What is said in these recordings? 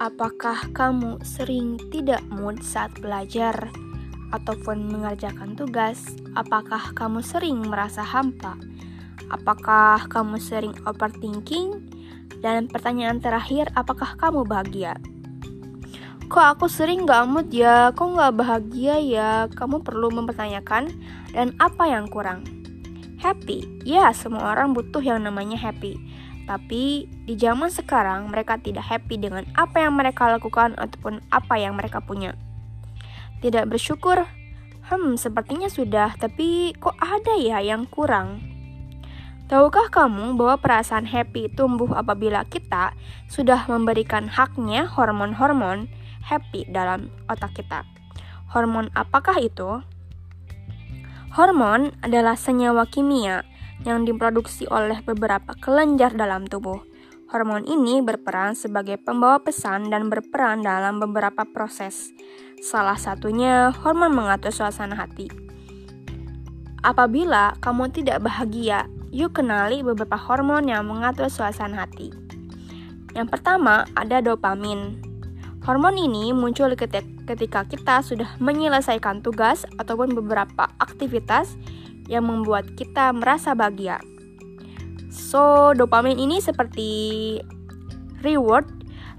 Apakah kamu sering tidak mood saat belajar ataupun mengerjakan tugas? Apakah kamu sering merasa hampa? Apakah kamu sering overthinking? Dan pertanyaan terakhir, apakah kamu bahagia? Kok aku sering gak mood ya? Kok gak bahagia ya? Kamu perlu mempertanyakan dan apa yang kurang? Happy? Ya, semua orang butuh yang namanya happy. Tapi di zaman sekarang mereka tidak happy dengan apa yang mereka lakukan ataupun apa yang mereka punya. Tidak bersyukur? Hmm, sepertinya sudah, tapi kok ada ya yang kurang? Tahukah kamu bahwa perasaan happy tumbuh apabila kita sudah memberikan haknya hormon-hormon happy dalam otak kita? Hormon apakah itu? Hormon adalah senyawa kimia yang diproduksi oleh beberapa kelenjar dalam tubuh. Hormon ini berperan sebagai pembawa pesan dan berperan dalam beberapa proses. Salah satunya hormon mengatur suasana hati. Apabila kamu tidak bahagia Yuk kenali beberapa hormon yang mengatur suasana hati. Yang pertama ada dopamin. Hormon ini muncul ketika kita sudah menyelesaikan tugas ataupun beberapa aktivitas yang membuat kita merasa bahagia. So, dopamin ini seperti reward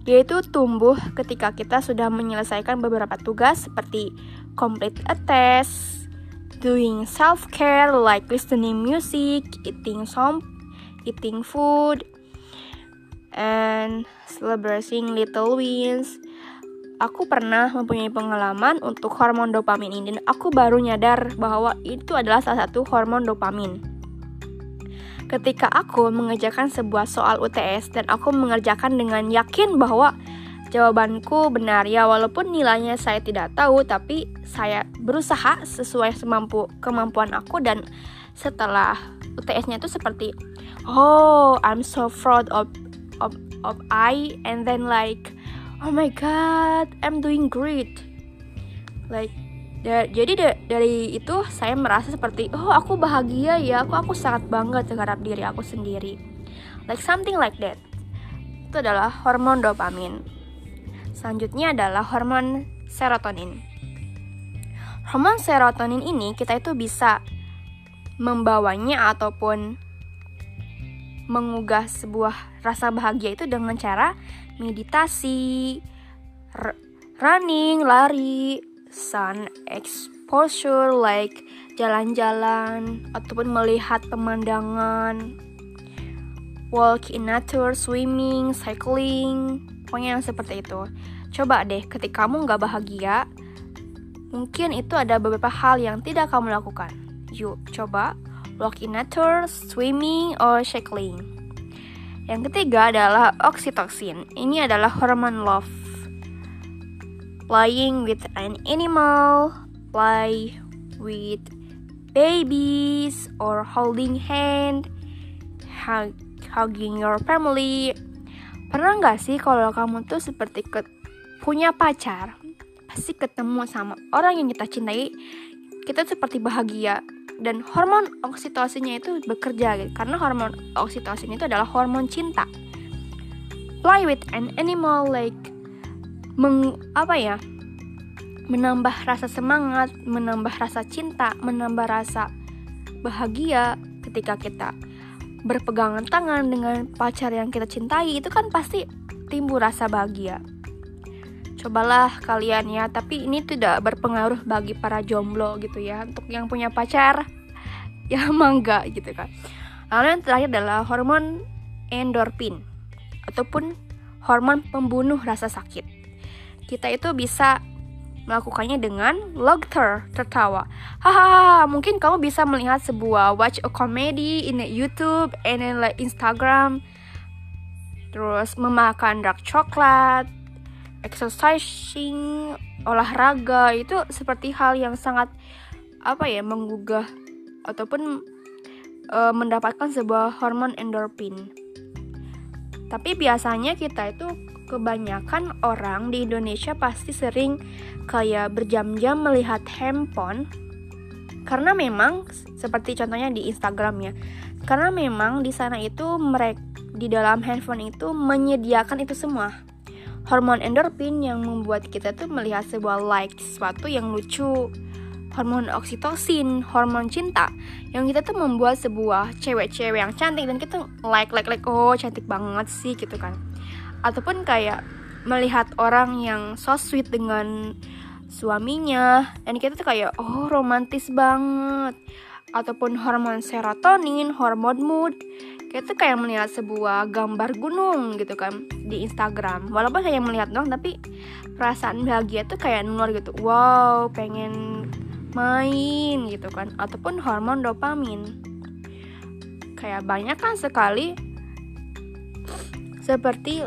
yaitu tumbuh ketika kita sudah menyelesaikan beberapa tugas seperti complete a test, doing self-care like listening music, eating some, eating food, and celebrating little wins. Aku pernah mempunyai pengalaman untuk hormon dopamin ini dan aku baru nyadar bahwa itu adalah salah satu hormon dopamin. Ketika aku mengerjakan sebuah soal UTS dan aku mengerjakan dengan yakin bahwa Jawabanku benar ya walaupun nilainya saya tidak tahu tapi saya berusaha sesuai semampu kemampuan aku dan setelah UTS-nya itu seperti oh I'm so proud of of of I and then like oh my god I'm doing great. Like da jadi da dari itu saya merasa seperti oh aku bahagia ya aku aku sangat bangga terhadap diri aku sendiri. Like something like that. Itu adalah hormon dopamin. Selanjutnya adalah hormon serotonin. Hormon serotonin ini kita itu bisa membawanya ataupun mengugah sebuah rasa bahagia itu dengan cara meditasi, running, lari, sun exposure like jalan-jalan ataupun melihat pemandangan, walk in nature, swimming, cycling, Pokoknya yang seperti itu. Coba deh, ketika kamu nggak bahagia, mungkin itu ada beberapa hal yang tidak kamu lakukan. Yuk, coba walk in nature, swimming, or cycling. Yang ketiga adalah oxytocin. Ini adalah hormon love. Playing with an animal, play with babies, or holding hand, hug, hugging your family, Pernah nggak sih kalau kamu tuh seperti ke punya pacar, pasti ketemu sama orang yang kita cintai, kita seperti bahagia dan hormon oksitosinnya itu bekerja gitu. Karena hormon oksitosin itu adalah hormon cinta. Play with an animal like meng, apa ya? menambah rasa semangat, menambah rasa cinta, menambah rasa bahagia ketika kita berpegangan tangan dengan pacar yang kita cintai itu kan pasti timbul rasa bahagia. Cobalah kalian ya, tapi ini tidak berpengaruh bagi para jomblo gitu ya. Untuk yang punya pacar ya mangga gitu kan. Lalu yang terakhir adalah hormon endorfin ataupun hormon pembunuh rasa sakit. Kita itu bisa melakukannya dengan laughter, tertawa. Hahaha, mungkin kamu bisa melihat sebuah watch a comedy in YouTube and then like Instagram. Terus memakan dark coklat, exercising, olahraga itu seperti hal yang sangat apa ya menggugah ataupun uh, mendapatkan sebuah hormon endorfin. Tapi biasanya kita itu kebanyakan orang di Indonesia pasti sering kayak berjam-jam melihat handphone karena memang seperti contohnya di Instagram ya karena memang di sana itu mereka di dalam handphone itu menyediakan itu semua hormon endorfin yang membuat kita tuh melihat sebuah like sesuatu yang lucu. Hormon oksitosin, hormon cinta yang kita tuh membuat sebuah cewek-cewek yang cantik dan kita like like like oh cantik banget sih gitu kan. Ataupun kayak melihat orang yang so sweet dengan suaminya dan kita tuh kayak oh romantis banget. Ataupun hormon serotonin, hormon mood kita tuh kayak melihat sebuah gambar gunung gitu kan di Instagram. Walaupun hanya melihat doang tapi perasaan bahagia tuh kayak nular gitu. Wow pengen main gitu kan. Ataupun hormon dopamin. Kayak banyak kan sekali. Seperti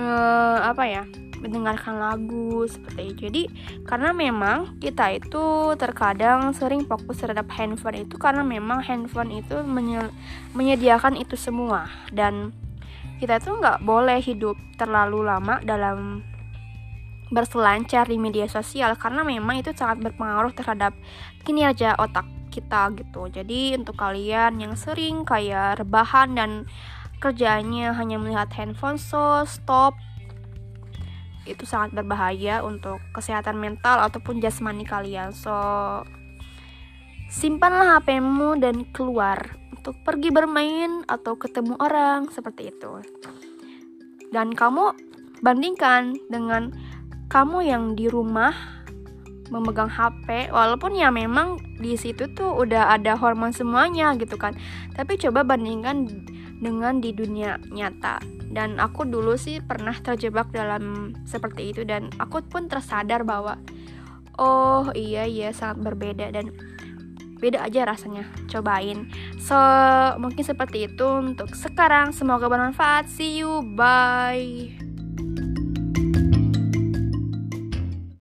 uh, apa ya mendengarkan lagu seperti itu. Jadi karena memang kita itu terkadang sering fokus terhadap handphone itu karena memang handphone itu menyediakan itu semua dan kita tuh nggak boleh hidup terlalu lama dalam berselancar di media sosial karena memang itu sangat berpengaruh terhadap kinerja otak kita gitu. Jadi untuk kalian yang sering kayak rebahan dan kerjanya hanya melihat handphone so stop itu sangat berbahaya untuk kesehatan mental ataupun jasmani kalian. So simpanlah HPmu dan keluar untuk pergi bermain atau ketemu orang seperti itu. Dan kamu bandingkan dengan kamu yang di rumah memegang HP walaupun ya memang di situ tuh udah ada hormon semuanya gitu kan tapi coba bandingkan dengan di dunia nyata. Dan aku dulu sih pernah terjebak dalam seperti itu dan aku pun tersadar bahwa oh iya iya sangat berbeda dan beda aja rasanya. Cobain. So mungkin seperti itu untuk sekarang. Semoga bermanfaat. See you. Bye